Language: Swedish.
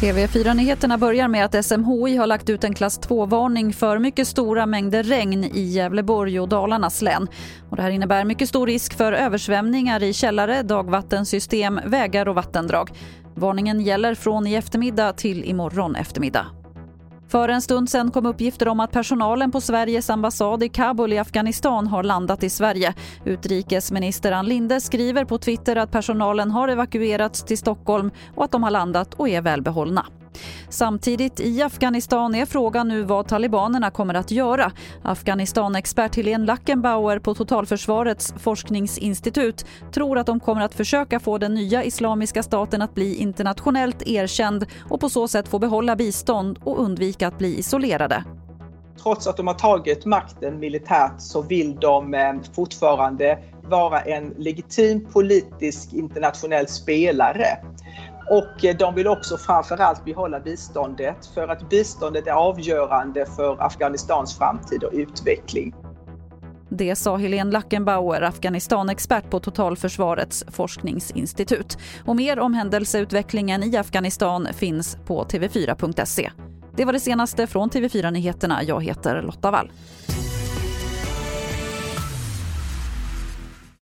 TV4-nyheterna börjar med att SMHI har lagt ut en klass 2-varning för mycket stora mängder regn i Gävleborg och Dalarnas län. Och det här innebär mycket stor risk för översvämningar i källare, dagvattensystem, vägar och vattendrag. Varningen gäller från i eftermiddag till imorgon eftermiddag. För en stund sen kom uppgifter om att personalen på Sveriges ambassad i Kabul i Afghanistan har landat i Sverige. Utrikesminister Ann Linde skriver på Twitter att personalen har evakuerats till Stockholm och att de har landat och är välbehållna. Samtidigt i Afghanistan är frågan nu vad talibanerna kommer att göra. Afghanistan-expert Helene Lackenbauer på Totalförsvarets forskningsinstitut tror att de kommer att försöka få den nya Islamiska staten att bli internationellt erkänd och på så sätt få behålla bistånd och undvika att bli isolerade. Trots att de har tagit makten militärt så vill de eh, fortfarande vara en legitim politisk internationell spelare. Och eh, de vill också framförallt behålla biståndet för att biståndet är avgörande för Afghanistans framtid och utveckling. Det sa Helene Lackenbauer, Afghanistan-expert på Totalförsvarets forskningsinstitut. Och mer om händelseutvecklingen i Afghanistan finns på tv4.se. Det var det senaste från TV4 Nyheterna. Jag heter Lotta Wall.